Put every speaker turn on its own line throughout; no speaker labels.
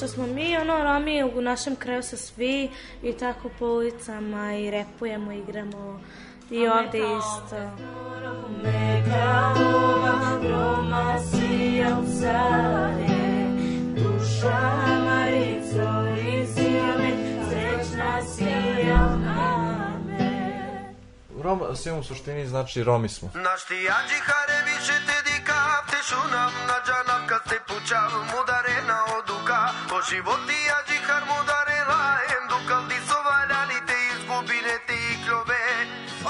Pošto smo mi, ono, Romi u našem kraju su svi i tako po ulicama i repujemo, igramo i ovde isto.
Rom, svim u suštini znači Romi smo.
Naš ti jađi hare više te di kap te šunam na džanam kad te pučav mudare na životi ađi harmodare rahem Dukaldi sovaljani te izgubine te i
klove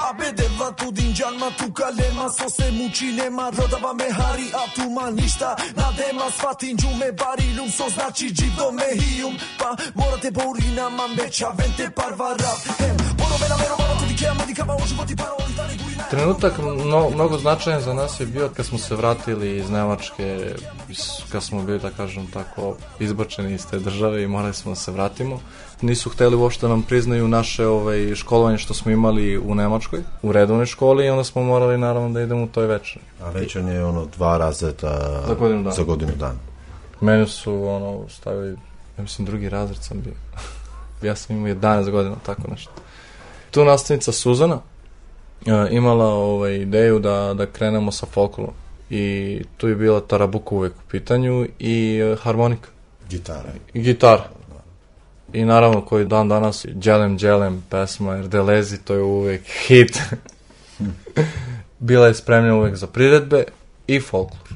Abedeva tu dinjan ma tu kalema So se muči nema rodava me hari A tu ma ništa. Na dema Shvatin gju me barilum So znači gjithdo me hium Pa morate borina ma me qavente parvarap Hem, moro na vero moro Kudi kea modi kama o životi paro Itali
Trenutak mno, mnogo značajan za nas je bio kad smo se vratili iz Nemačke, kad smo bili, da kažem tako, izbačeni iz te države i morali smo da se vratimo. Nisu hteli uopšte da nam priznaju naše ovaj, školovanje što smo imali u Nemačkoj, u redovnoj školi i onda smo morali naravno da idemo u toj večeri.
A večan je ono dva razreda
Za godinu dana.
Za godinu dana.
Mene su ono stavili, ja mislim drugi razred sam bio. ja sam imao 11 godina, tako nešto. Tu nastavnica Suzana imala ovaj, ideju da, da krenemo sa folklorom. I tu je bila tarabuka uvek u pitanju i e, harmonika.
Gitara.
I gitara. I naravno koji dan danas Đelem Đelem pesma Erdelezi, to je uvek hit. Bila je spremna uvek za priredbe i folklor.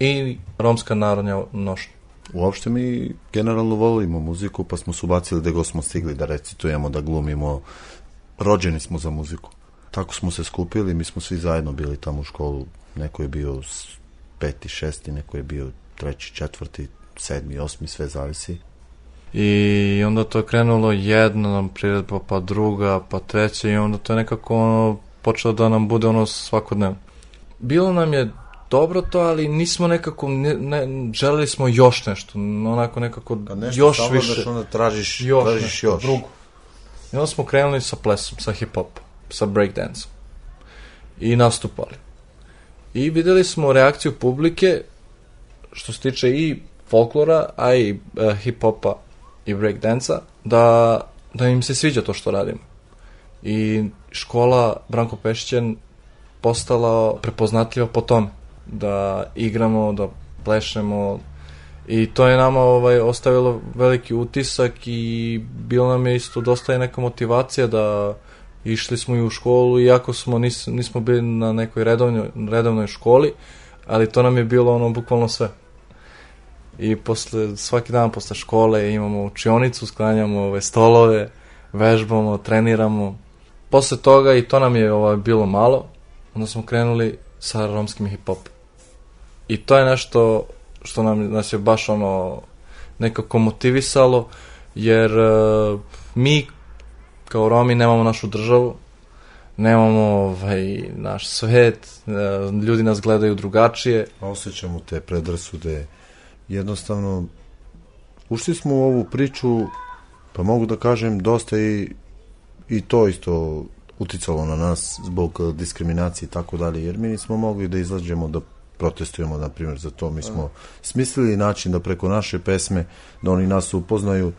I romska narodnja nošnja.
Uopšte mi generalno volimo muziku, pa smo se ubacili da god smo stigli da recitujemo, da glumimo. Rođeni smo za muziku. Tako smo se skupili, mi smo svi zajedno bili tamo u školu. Neko je bio peti, šesti, neko je bio treći, četvrti, sedmi, osmi, sve zavisi.
I onda to je krenulo jedna priredba, pa druga, pa treća i onda to je nekako ono, počelo da nam bude ono svakodnevno. Bilo nam je dobro to, ali nismo nekako, ne, ne, želeli smo još nešto, onako nekako
Kad nešto
još
savladaš,
više.
onda tražiš-
još
tražiš
nešto,
još.
drugo. I onda smo krenuli sa plesom, sa hip-hop, sa breakdance i nastupali. I videli smo reakciju publike što se tiče i folklora, a i uh, hip-hopa i breakdansa, da, da im se sviđa to što radimo. I škola Branko Pešićan postala prepoznatljiva po tome. Da igramo, da plešemo, i to je nama ovaj, ostavilo veliki utisak i bilo nam je isto dosta i neka motivacija da išli smo i u školu, iako smo nis, nismo bili na nekoj redovnoj, redovnoj školi, ali to nam je bilo ono bukvalno sve. I posle, svaki dan posle škole imamo učionicu, sklanjamo ove stolove, vežbamo, treniramo. Posle toga, i to nam je ovaj, bilo malo, onda smo krenuli sa romskim hip-hop. I to je nešto što nam, nas je baš ono nekako motivisalo, jer uh, mi kao Romi nemamo našu državu, nemamo ovaj, naš svet, uh, ljudi nas gledaju drugačije.
Osjećamo te predrasude. Jednostavno, ušli smo u ovu priču, pa mogu da kažem, dosta i, i to isto uticalo na nas zbog diskriminacije i tako dalje, jer mi nismo mogli da izađemo da protestujemo, na primjer, za to. Mi smo smislili način da preko naše pesme, da oni nas upoznaju,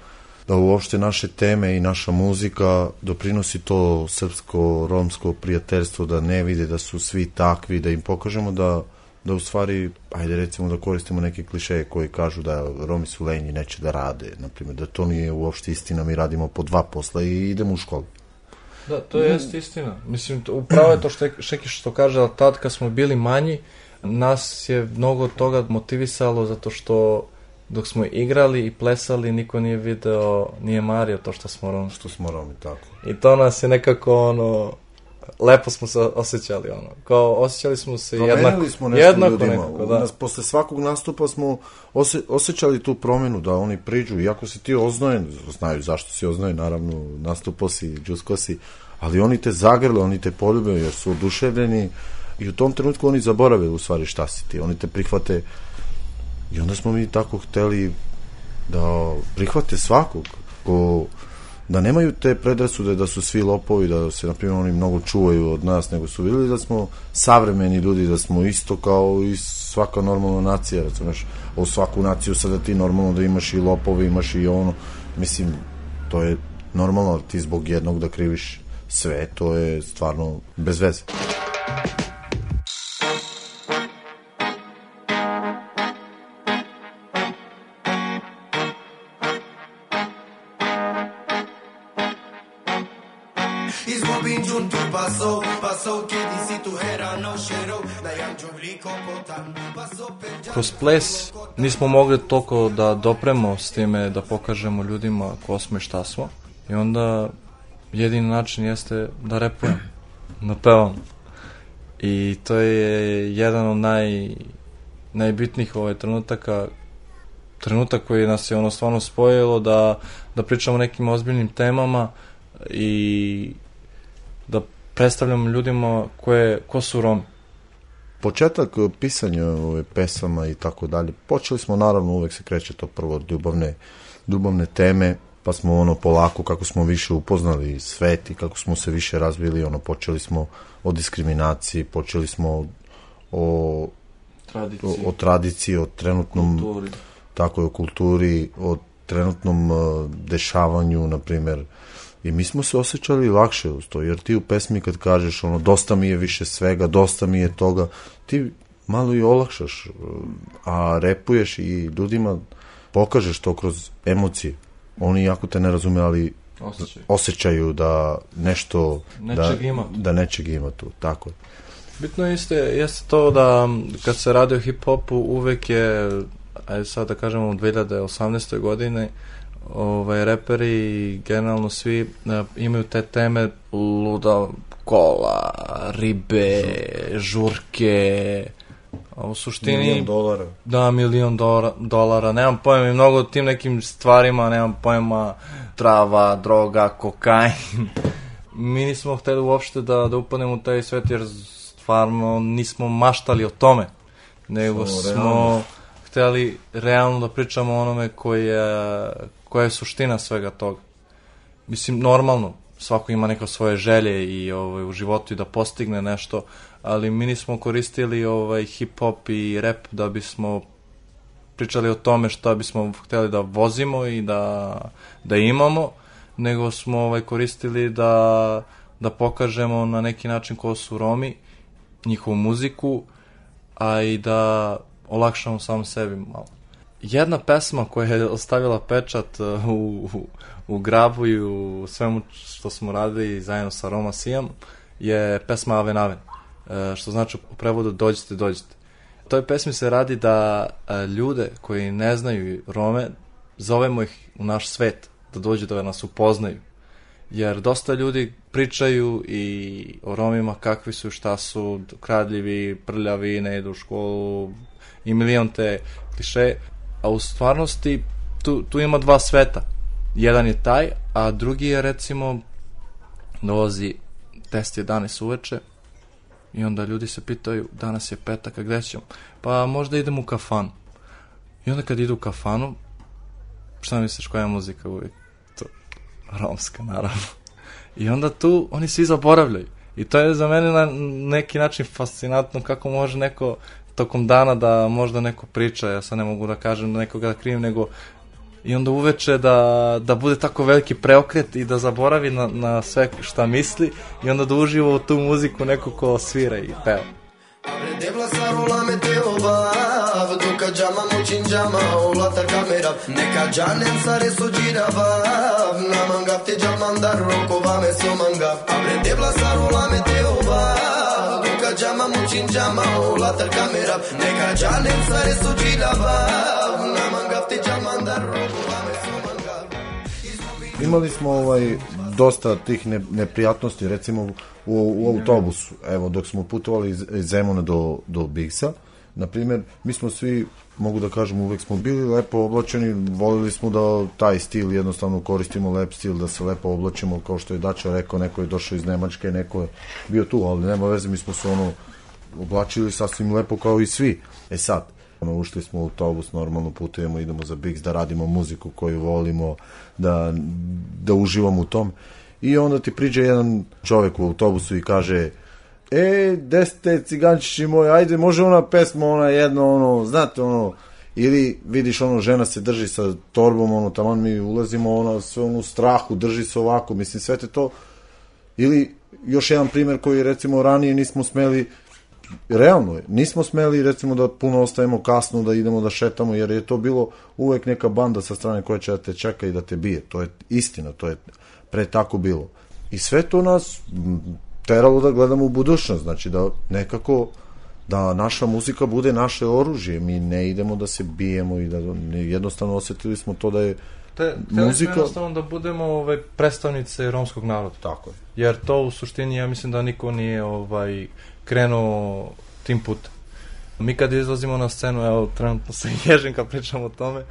da uopšte naše teme i naša muzika doprinosi to srpsko-romsko prijateljstvo, da ne vide da su svi takvi, da im pokažemo da da u stvari, ajde recimo da koristimo neke klišeje koji kažu da Romi su lenji, neće da rade, na primjer, da to nije uopšte istina, mi radimo po dva posla i idemo u školu.
Da, to je jest istina. Mislim, upravo je to što, Šeki što kaže, ali tad kad smo bili manji, nas je mnogo toga motivisalo zato što dok smo igrali i plesali, niko nije video, nije mario to što smo Romi.
Što smo Romi, tako.
I to nas je nekako ono, lepo smo se osjećali ono. Kao osjećali smo se
Promenili
jednako.
smo nešto
jednako
ljudima.
nekako, da.
Nas, posle svakog nastupa smo ose, osjećali tu promenu da oni priđu. Iako si ti oznojen, znaju zašto si oznojen, naravno nastupo si, džusko si, ali oni te zagrle, oni te poljube jer su oduševljeni i u tom trenutku oni zaborave u stvari šta si ti. Oni te prihvate i onda smo mi tako hteli da prihvate svakog ko da nemaju te predrasude da su svi lopovi, da se, na primjer, oni mnogo čuvaju od nas, nego su videli da smo savremeni ljudi, da smo isto kao i svaka normalna nacija, razumeš, u svaku naciju sada ti normalno da imaš i lopove, imaš i ono, mislim, to je normalno, ti zbog jednog da kriviš sve, to je stvarno bez veze.
Izgubim giunto passo, passo che di si tu era no šero, da janđo vliko potan, passo per
Kroz ples nismo mogli toliko da dopremo s time da pokažemo ljudima ko smo i šta smo. I onda jedini način jeste da repujem, da pevam. I to je jedan od naj, najbitnijih ovaj trenutaka trenutak koji nas je ono stvarno spojilo da, da pričamo o nekim ozbiljnim temama i da predstavljamo ljudima koje, ko su Romi.
početak eh, pisanja ove pesama i tako dalje, počeli smo naravno uvek se kreće to prvo ljubavne, ljubavne teme, pa smo ono polako kako smo više upoznali svet i kako smo se više razvili, ono počeli smo o diskriminaciji, počeli smo o
Tradiciji.
o, o tradiciji, o trenutnom
Kulturi.
tako je o kulturi, o trenutnom uh, dešavanju, na primjer, i mi smo se osjećali lakše uz to, jer ti u pesmi kad kažeš ono, dosta mi je više svega, dosta mi je toga, ti malo i olakšaš, a repuješ i ljudima pokažeš to kroz emocije. Oni jako te ne razume, ali
Osjećaju.
osjećaju da nešto
Nečeg
da,
ima tu.
da nečeg ima tu, tako.
Bitno jeste, jeste to da kad se radi o hip-hopu uvek je, ajde sad da kažemo u 2018. godine, ovaj, reperi generalno svi e, imaju te teme luda kola, ribe, žurke, a u suštini...
Milion dolara.
Da, milion dolara, dolara, nemam pojma i mnogo o tim nekim stvarima, nemam pojma trava, droga, kokain. Mi nismo hteli uopšte da, da upadnemo u taj svet jer stvarno nismo maštali o tome, nego
Samo
smo
realno.
hteli realno da pričamo o onome koja, koja je suština svega toga. Mislim, normalno, svako ima neka svoje želje i ovaj, u životu i da postigne nešto, ali mi nismo koristili ovaj, hip-hop i rap da bismo pričali o tome šta bismo hteli da vozimo i da, da imamo, nego smo ovaj, koristili da, da pokažemo na neki način ko su Romi, njihovu muziku, a i da olakšamo sam sebi malo. Jedna pesma koja je ostavila pečat uh, u, u, u grabu i u svemu što smo radili zajedno sa Roma Sijam je pesma Aven Aven, uh, što znači u prevodu dođite, dođite. U toj pesmi se radi da uh, ljude koji ne znaju Rome, zovemo ih u naš svet, da dođu da nas upoznaju. Jer dosta ljudi pričaju i o Romima kakvi su, šta su, kradljivi, prljavi, ne idu u školu i milion te kliše, a u stvarnosti tu, tu ima dva sveta. Jedan je taj, a drugi je recimo dolazi 10-11 uveče i onda ljudi se pitaju danas je petak, a gde ćemo? Pa možda idemo u kafanu. I onda kad idu u kafanu, šta misliš koja je muzika uvijek? To, romska, naravno. I onda tu oni svi zaboravljaju. I to je za mene na neki način fascinantno kako može neko tokom dana da možda neko priča, ja sad ne mogu da kažem da nekoga da krijem, nego i onda uveče da, da bude tako veliki preokret i da zaboravi na, na sve šta misli i onda da uživa u tu muziku neko ko svira i peva.
Debla sarola meteo vav Duka jama mucin jama Ola tar kamera Neka janen sare so gira vav Namangap te jamandar Roko vame so mangap Abre debla sarola meteo vav Duka jama mucin jama Ola tar kamera Neka janen sare so gira vav Namangap te jamandar Roko vame so mangap
Imali smo ovaj dosta tih ne, neprijatnosti, recimo u, u autobusu, evo, dok smo putovali iz, Zemuna do, do Bigsa, na primjer, mi smo svi, mogu da kažem, uvek smo bili lepo oblačeni, volili smo da taj stil jednostavno koristimo lep stil, da se lepo oblačimo, kao što je Dača rekao, neko je došao iz Nemačke, neko je bio tu, ali nema veze, mi smo se ono oblačili sasvim lepo kao i svi. E sad, ono, ušli smo u autobus, normalno putujemo, idemo za Bigs da radimo muziku koju volimo, da, da uživamo u tom. I onda ti priđe jedan čovek u autobusu i kaže e, gde ste cigančići moji, ajde, može ona pesma, ona jedno, ono, znate, ono, ili vidiš ono, žena se drži sa torbom, ono, tamo mi ulazimo, ona sve ono strahu, drži se ovako, mislim, sve te to, ili još jedan primer koji recimo ranije nismo smeli realno je, nismo smeli recimo da puno ostajemo kasno, da idemo da šetamo, jer je to bilo uvek neka banda sa strane koja će da te čeka i da te bije. To je istina, to je pre tako bilo. I sve to nas teralo da gledamo u budućnost, znači da nekako da naša muzika bude naše oružje, mi ne idemo da se bijemo i da jednostavno osetili smo to da je
Te, muzika... jednostavno da budemo ovaj, predstavnice romskog naroda.
Tako je.
Jer to u suštini, ja mislim da niko nije ovaj, krenuo tim putem. Mi kad izlazimo na scenu, evo, trenutno se ježim kad pričam o tome,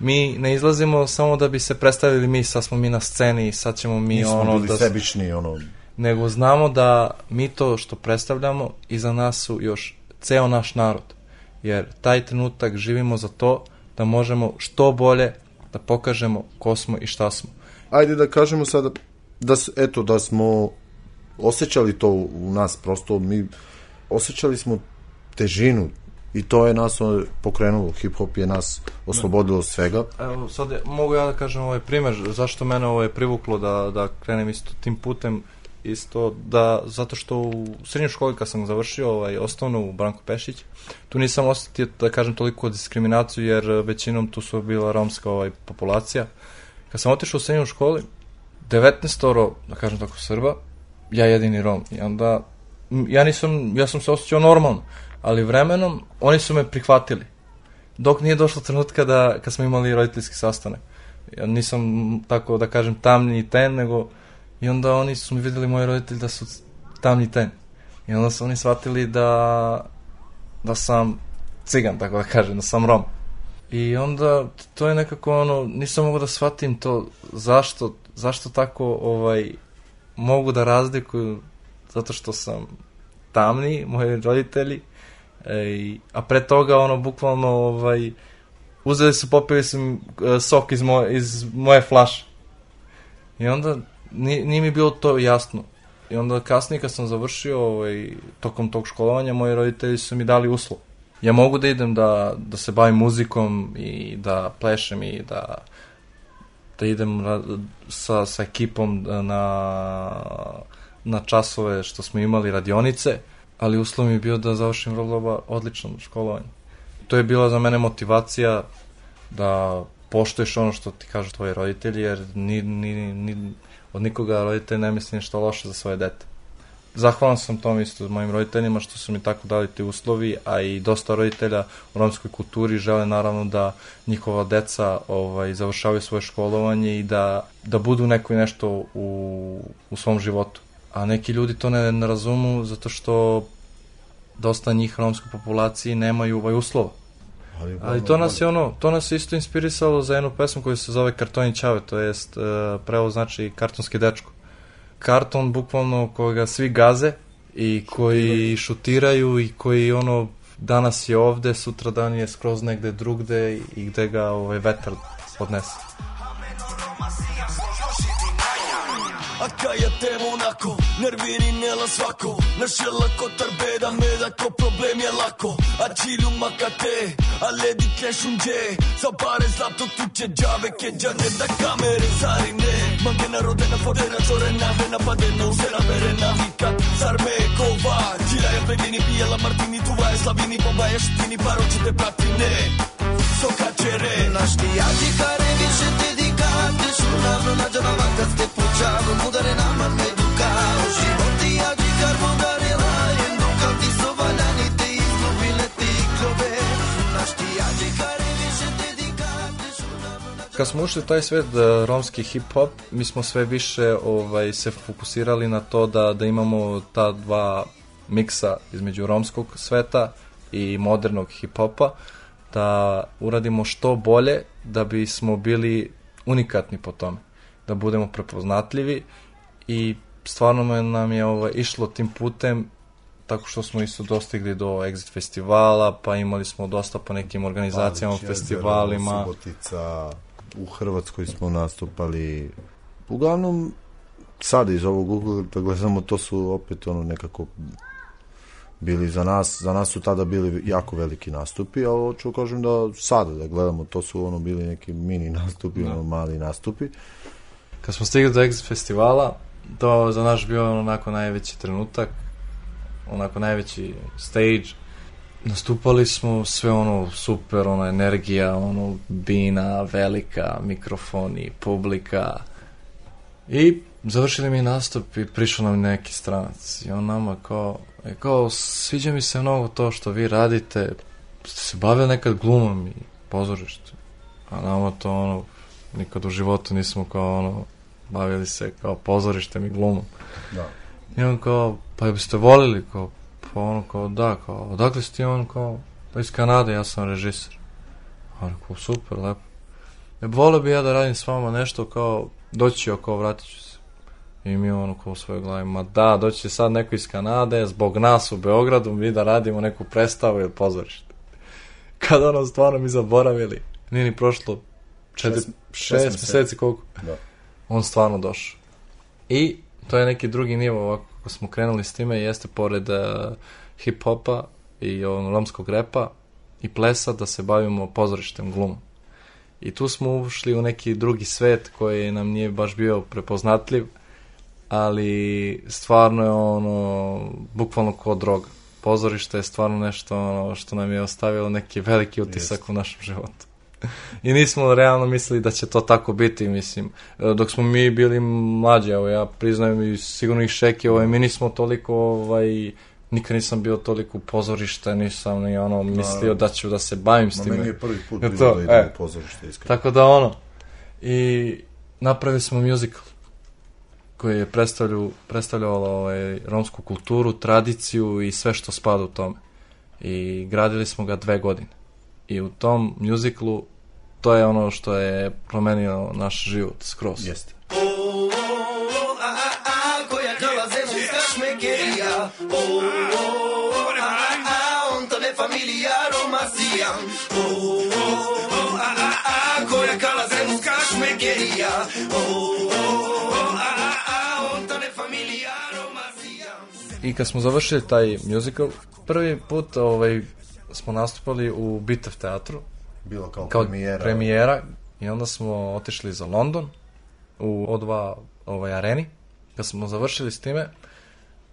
mi ne izlazimo samo da bi se predstavili mi, sad smo mi na sceni sad ćemo mi
Nismo
ono...
bili
da,
sebični, ono...
Nego znamo da mi to što predstavljamo, iza nas su još ceo naš narod. Jer taj trenutak živimo za to da možemo što bolje da pokažemo ko smo i šta smo.
Ajde da kažemo sada da, eto, da smo osjećali to u nas, prosto mi osjećali smo težinu i to je nas pokrenulo, hip-hop je nas oslobodilo od svega.
Evo, sad mogu ja da kažem ovaj primer, zašto mene ovo je privuklo da, da krenem isto tim putem, isto da, zato što u srednjoj školi kad sam završio ovaj, osnovnu u Branko Pešić, tu nisam osetio, da kažem, toliko diskriminaciju, jer većinom tu su bila romska ovaj, populacija. Kad sam otišao u srednju školi, 19 da kažem tako, Srba, ja jedini Rom. I onda, ja nisam, ja sam se osjećao normalno, ali vremenom oni su me prihvatili. Dok nije došlo trenutka da, kad smo imali roditeljski sastanak. Ja nisam, tako da kažem, tamni i ten, nego i onda oni su mi videli moji roditelji da su tamni ten. I onda su oni shvatili da, da sam cigan, tako da kažem, da sam Rom. I onda to je nekako ono, nisam mogao da shvatim to zašto, zašto tako ovaj, mogu da razlikuju zato što sam tamni, moji roditelji, e, a pre toga ono bukvalno ovaj, uzeli su, popili su e, sok iz moje, iz moje flaše. I onda nije, nije mi bilo to jasno. I onda kasnije kad sam završio ovaj, tokom tog školovanja, moji roditelji su mi dali uslov. Ja mogu da idem da, da se bavim muzikom i da plešem i da da idem sa, sa ekipom na, na časove što smo imali radionice, ali uslov mi je bio da završim vrlo odlično školovanje. To je bila za mene motivacija da poštuješ ono što ti kažu tvoji roditelji, jer ni, ni, ni, od nikoga roditelj ne misli ništa loše za svoje dete. Zahvalan sam tom isto mojim roditeljima što su mi tako dali ti uslovi, a i dosta roditelja u romskoj kulturi žele naravno da njihova deca ovaj, završavaju svoje školovanje i da, da budu neko i nešto u, u svom životu. A neki ljudi to ne, ne razumu zato što dosta njih romskoj populaciji nemaju ovaj uslova.
Ali,
Ali to nas je ono, to nas je isto inspirisalo za jednu pesmu koju se zove Kartoni Ćave, to jest uh, pravo znači kartonski dečko. Karton bukvalno koga svi gaze i koji šutiraju i koji ono danas je ovde, sutra dan je skroz negde drugde i gde ga ovaj vetar odnese.
A kaj je tem onako, Nerviri nela svako Našela ko tarbeda me da ko problem je lako A čilu makate A ledi cash unđe Sa bare zlato tuče džave ke džane da kamere zarine Mangena rodena fodena čorena vena padena usena verena vika Sarme kova Čila je plemini pijela martini Tuva je slavini bomba je štini Paro če te pratine Soka čere
Naš ti jači kare više te dikate Šunavno nađana vakat te počavno Mudare nama ne
Kad smo ušli taj svet da, romski hip-hop, mi smo sve više ovaj, se fokusirali na to da, da imamo ta dva miksa između romskog sveta i modernog hip-hopa, da uradimo što bolje da bismo bili unikatni po tome, da budemo prepoznatljivi i stvarno nam je ovaj, išlo tim putem tako što smo isto dostigli do Exit festivala, pa imali smo dosta po nekim organizacijama,
Jezero,
festivalima.
Subotica, u Hrvatskoj smo nastupali. Uglavnom, sada iz ovog ugla da gledamo, to su opet ono nekako bili za nas, za nas su tada bili jako veliki nastupi, ali hoću kažem da sada da gledamo, to su ono bili neki mini nastupi,
Da.
ono mali nastupi.
Kad smo stigli do Exit festivala, to za naš bio onako najveći trenutak, onako najveći stage. Nastupali smo sve ono super, ona energija, ono bina, velika, mikrofoni, publika. I završili mi nastup i prišao nam neki stranac. I on nama kao, e, kao, sviđa mi se mnogo to što vi radite. Ste se bavili nekad glumom i pozorištem. A nama to ono, nikad u životu nismo kao ono, bavili se kao pozorištem i glumom.
Da.
I on kao, pa biste volili, kao, pa ono kao, da, kao, odakle si ti on kao, pa iz Kanade, ja sam režiser. A rekao, super, lepo. E, volio bi ja da radim s vama nešto kao, doći ću, kao, vratit ću se. I mi ono kao u svojoj glavi, ma da, doći će sad neko iz Kanade, zbog nas u Beogradu, mi da radimo neku predstavu ili pozorište. Kad ono stvarno mi zaboravili, nije ni prošlo četiri,
Šest-
šest,
šest
mjeseci. koliko?
Da.
On stvarno došao. I to je neki drugi nivo ovako kako smo krenuli s time jeste pored uh, hip-hopa i on, romskog repa i plesa da se bavimo pozorištem glumom. I tu smo ušli u neki drugi svet koji nam nije baš bio prepoznatljiv, ali stvarno je ono bukvalno kao droga. Pozorište je stvarno nešto ono što nam je ostavilo neki veliki utisak u našem životu. I nismo realno mislili da će to tako biti, mislim. E, Dok smo mi bili mlađi, evo ja priznajem i sigurno ih šeki, ovaj, mi nismo toliko, ovaj, nikad nisam bio toliko u pozorište, nisam ni ono mislio da ću da se bavim s
Ma
time.
meni je prvi put bilo
to,
da idem
e.
u pozorište, iskreno.
Tako da ono, i napravili smo musical koji je predstavljao, predstavljao ovaj, romsku kulturu, tradiciju i sve što spada u tome. I gradili smo ga dve godine. I u tom muziklu to je ono što je promenio naš život skroz.
Jeste.
koja dolaze O, o, o, a, a, a, on to ne familija romasija O, o, o, a, a, a, koja O, o, o, a, a, a, on to ne familija romasija
I kad smo završili taj musical, prvi put ovaj, smo nastupali u Bitev teatru.
Bilo kao premijera.
premijera. I onda smo otišli za London u O2 ovaj, areni. Kad smo završili s time,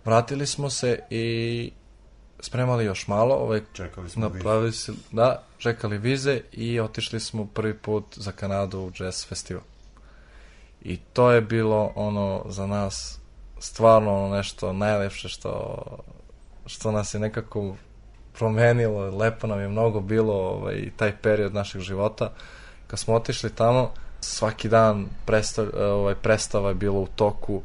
vratili smo se i spremali još malo. Ovaj,
Čekali smo
napravili se, Da, čekali vize i otišli smo prvi put za Kanadu u jazz festival. I to je bilo ono za nas stvarno ono nešto najlepše što, što nas je nekako promenilo, lepo nam je mnogo bilo ovaj, taj period našeg života. Kad smo otišli tamo, svaki dan predstav, ovaj, predstava je bilo u toku,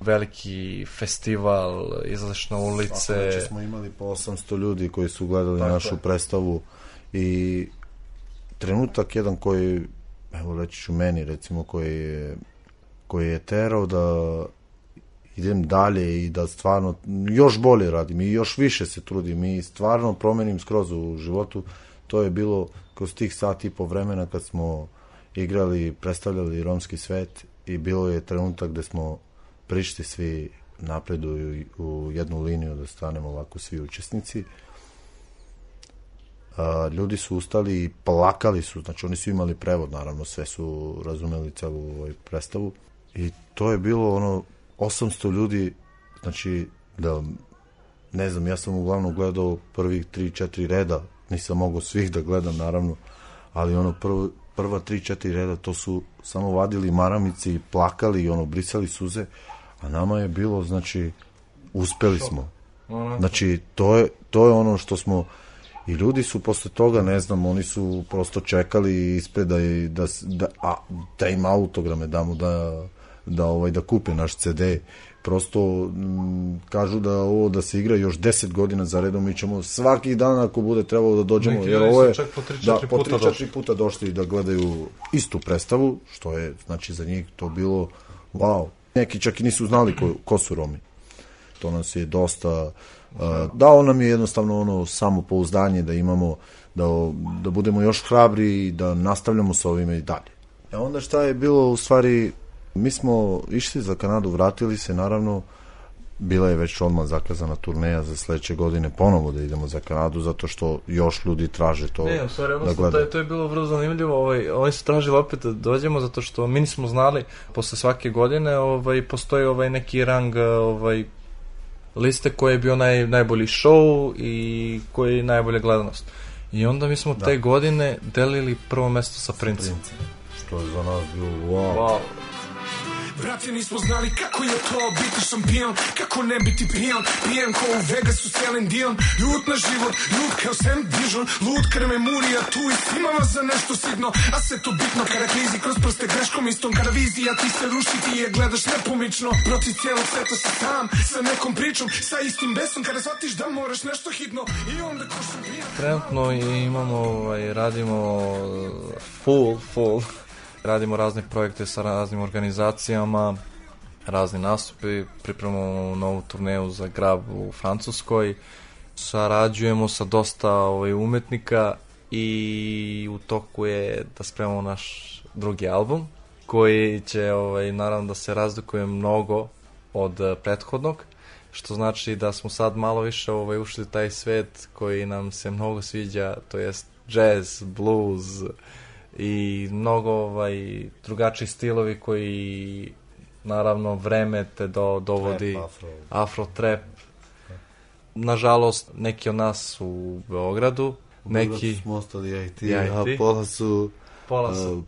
veliki festival, izlaziš na ulice.
Svako smo imali po 800 ljudi koji su gledali
Tako
našu
je.
predstavu i trenutak jedan koji, evo reći ću meni recimo, koji je, koji je terao da idem dalje i da stvarno još bolje radim i još više se trudim i stvarno promenim skroz u životu. To je bilo kroz tih sat i po vremena kad smo igrali, predstavljali romski svet i bilo je trenutak gde smo Prišti svi napreduju u jednu liniju da stanemo ovako svi učesnici. A, ljudi su ustali i plakali su, znači oni su imali prevod, naravno, sve su razumeli celu ovaj predstavu. I to je bilo ono 800 ljudi, znači da ne znam, ja sam uglavnom gledao prvih 3-4 reda, nisam mogao svih da gledam naravno, ali ono prvo, prva 3-4 reda to su samo vadili maramici i plakali i ono brisali suze, a nama je bilo znači uspeli smo. Znači to je to je ono što smo i ljudi su posle toga, ne znam, oni su prosto čekali ispred da, da, da, a, da im autograme damo da, da, ovaj, da kupe naš CD. Prosto m, kažu da ovo da se igra još 10 godina za redom, mi ćemo svaki dan ako bude trebalo da dođemo,
Neki
jer ovo je
čak po tri,
da,
četiri
po
puta
3-4
došli.
puta došli da gledaju istu predstavu, što je znači za njih to bilo wow. Neki čak i nisu znali ko, ko su Romi. To nas je dosta uh, dao nam je jednostavno ono samopouzdanje da imamo da, da budemo još hrabri i da nastavljamo sa ovime i dalje. E onda šta je bilo u stvari mi smo išli za Kanadu, vratili se naravno bila je već odmah zakazana turneja za sledeće godine ponovo da idemo za Kanadu zato što još ljudi traže to
Ne, u stvari,
da
odnosno, to,
gledaju.
je, to je bilo vrlo zanimljivo. Ovaj, oni su tražili opet da dođemo zato što mi nismo znali posle svake godine ovaj, postoji ovaj neki rang ovaj, liste koji je bio naj, najbolji show i koji je najbolja gledanost. I onda mi smo
Da.
te godine delili prvo mesto sa Princem.
Što je za nas bilo wow.
Wow.
Brate, nismo znali kako je to biti šampion Kako ne biti pijan. Pijan ko u Vegasu Celine Dion. Ljut na život, ljut kao Sam Dijon. Lud krme murija tu i svima vas za nešto sidno A sve to bitno kada klizi kroz prste greškom istom. Kada vizija ti se ruši ti je gledaš nepomično. Protiv cijelog sveta si sam Sa nekom pričom, sa istim besom. Kada shvatiš da moraš nešto hitno I onda ko šampion.
Trenutno imamo, ovaj, radimo full, full, radimo razne projekte sa raznim organizacijama, razni nastupi, pripremamo novu turneju za Grab u Francuskoj, sarađujemo sa dosta ovaj, umetnika i u toku je da spremamo naš drugi album, koji će ovaj, naravno da se razlikuje mnogo od eh, prethodnog, što znači da smo sad malo više ovaj, ušli taj svet koji nam se mnogo sviđa, to jest jazz, blues i mnogo ovaj, drugačiji stilovi koji naravno vreme te do, dovodi
Trap, afro.
afro trap. Nažalost, neki od nas su u Beogradu, neki
Neki smo ostali IT,
I
a
IT.
pola su,
Pola su.
a,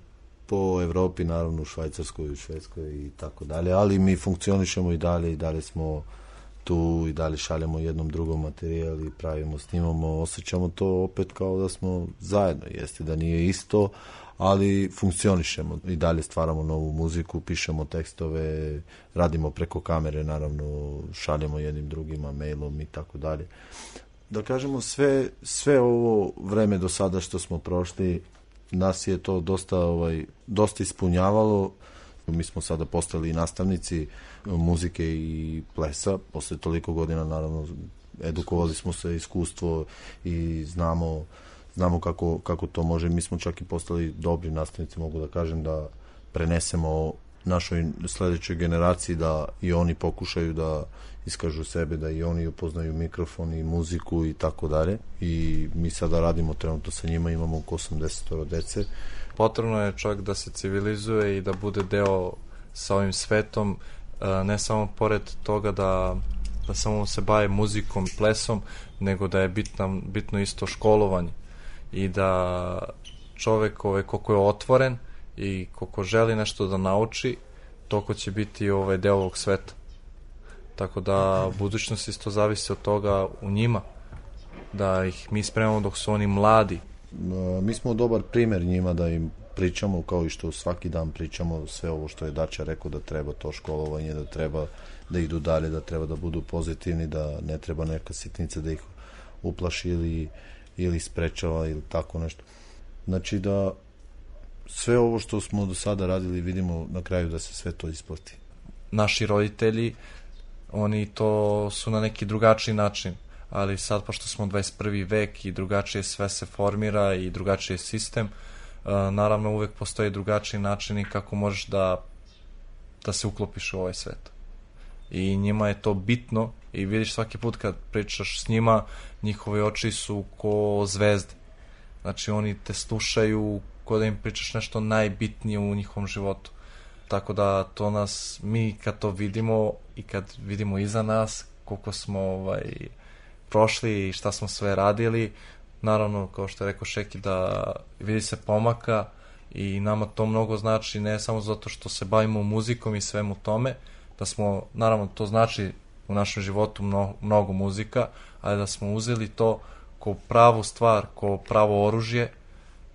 po Evropi, naravno u Švajcarskoj, u Švedskoj i tako dalje, ali mi funkcionišemo i dalje i dalje smo tu i dalje šaljemo jednom drugom materijal i pravimo, snimamo, osjećamo to opet kao da smo zajedno, jeste da nije isto, ali funkcionišemo i dalje stvaramo novu muziku, pišemo tekstove, radimo preko kamere, naravno šaljemo jednim drugima mailom i tako dalje. Da kažemo sve sve ovo vreme do sada što smo prošli nas je to dosta ovaj dosta ispunjavalo mi smo sada postali nastavnici muzike i plesa posle toliko godina naravno edukovali smo se iskustvo i znamo znamo kako, kako to može mi smo čak i postali dobri nastavnici mogu da kažem da prenesemo našoj sledećoj generaciji da i oni pokušaju da iskažu sebe, da i oni upoznaju mikrofon i muziku i tako dalje. I mi sada radimo trenutno sa njima, imamo oko 80 dece.
Potrebno je čovjek da se civilizuje i da bude deo sa ovim svetom, e, ne samo pored toga da, da samo se baje muzikom, plesom, nego da je bitno, bitno isto školovanje i da čovek ovaj, koliko je otvoren i koliko želi nešto da nauči, toliko će biti ovaj deo ovog sveta. Tako da budućnost isto zavisi od toga u njima, da ih mi spremamo dok su oni mladi,
Mi smo dobar primer njima da im pričamo kao i što svaki dan pričamo sve ovo što je Dača rekao da treba to školovanje, da treba da idu dalje, da treba da budu pozitivni, da ne treba neka sitnica da ih uplaši ili, ili sprečava ili tako nešto. Znači da sve ovo što smo do sada radili vidimo na kraju da se sve to isplati.
naši roditelji, oni to su na neki drugačiji način, ali sad pošto smo 21. vek i drugačije sve se formira i drugačiji je sistem, uh, naravno uvek postoje drugačiji načini kako možeš da da se uklopiš u ovaj svet. i njima je to bitno i vidiš svaki put kad pričaš s njima, njihove oči su ko zvezde. Znači oni te slušaju ko da im pričaš nešto najbitnije u njihovom životu. Tako da to nas, mi kad to vidimo i kad vidimo iza nas koliko smo ovaj, prošli i šta smo sve radili, naravno kao što je rekao Šeki da vidi se pomaka i nama to mnogo znači ne samo zato što se bavimo muzikom i svemu tome, da smo, naravno to znači u našem životu mnogo, mnogo muzika, ali da smo uzeli to ko pravu stvar, ko pravo oružje,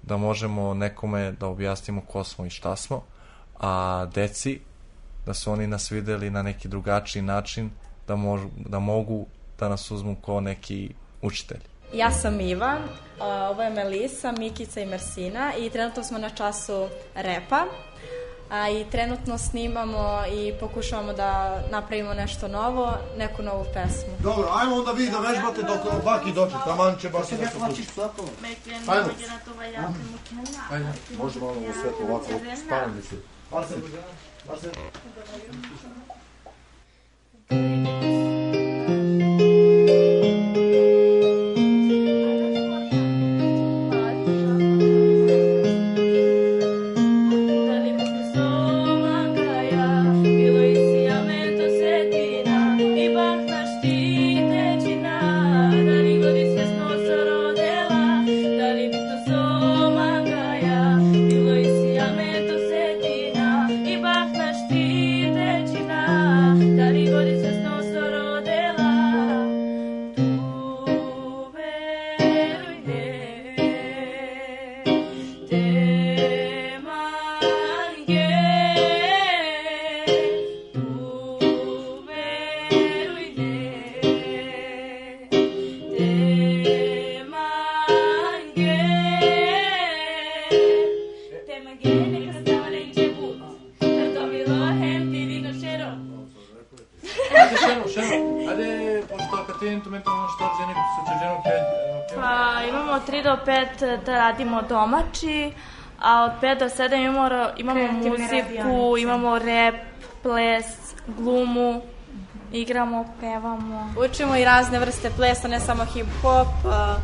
da možemo nekome da objasnimo ko smo i šta smo, a deci da su oni nas videli na neki drugačiji način, da, mož, da mogu da nas uzmu kao neki učitelj.
Ja sam Ivan, a, ovo je Melisa, Mikica i Mersina i trenutno smo na času repa. A, I trenutno snimamo i pokušavamo da napravimo nešto novo, neku novu pesmu.
Dobro, ajmo onda vi da vežbate dok baki dođe, taman će baki da se sluči. Ajmo. Ajde, može malo u svetlo ovako, spavam mi se. Arsen, Arsen. Ajde, akademito mentalno šta žene su čeđeno kje...
Pa imamo 3 do 5 da radimo domaći, a od 5 do 7 imamo, imamo
Kreativne
muziku,
radionice.
imamo rep, ples, glumu, igramo, pevamo.
Učimo i razne vrste plesa, ne samo hip-hop, a,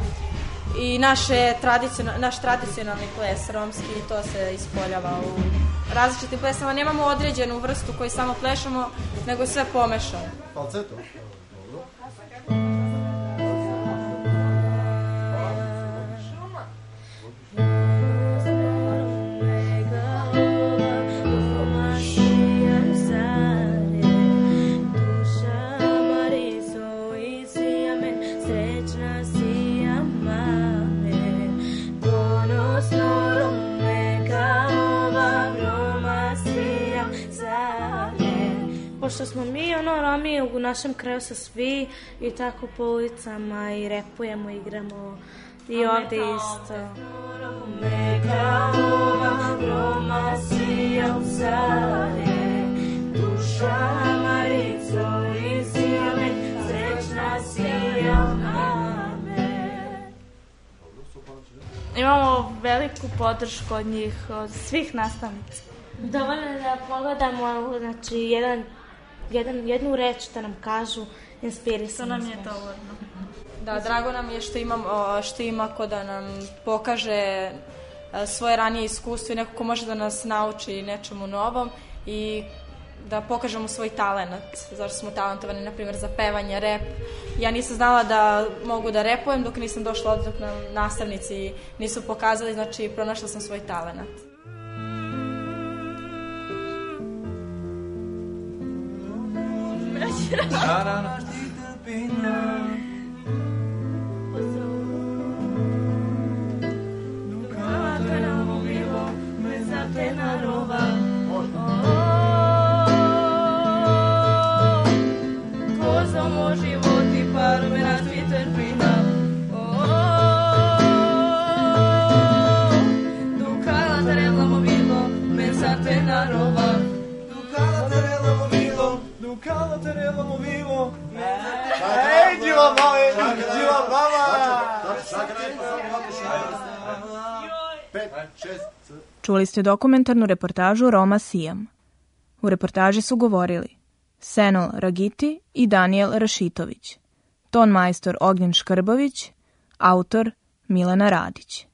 i naše tradicional, naš tradicionalni ples, romski, to se ispoljava u različitim plesama. Nemamo određenu vrstu koju samo plešamo, nego sve pomešamo.
Falceto.
Pošto smo mi, ono, Romi u našem kraju su svi i tako po ulicama i repujemo, igramo i ovde isto.
Neka ova Roma sija u sale, duša Marico i sjame, srećna sija mame.
Imamo veliku podršku od njih, od svih nastavnica.
Dovoljno je da pogledamo, znači, jedan, jedan, jednu reč da nam kažu, inspirisano
To nam je dovoljno.
Da, drago nam je što, imam, što ima ko da nam pokaže e, svoje ranije iskustvo i neko ko može da nas nauči nečemu novom i da pokažemo svoj talenat, zašto smo talentovani, na primjer, za pevanje, rep. Ja nisam znala da mogu da repujem dok nisam došla od dok nam nastavnici nisu pokazali, znači pronašla sam svoj talenat.
Da, da, da.
Ej, dziwa mama, dziwa mama!
Čuli ste dokumentarnu reportažu Roma Sijam. U reportaži su govorili Senol Ragiti i Daniel Rašitović. Ton majstor Ognjen Škrbović, autor Milena Radić.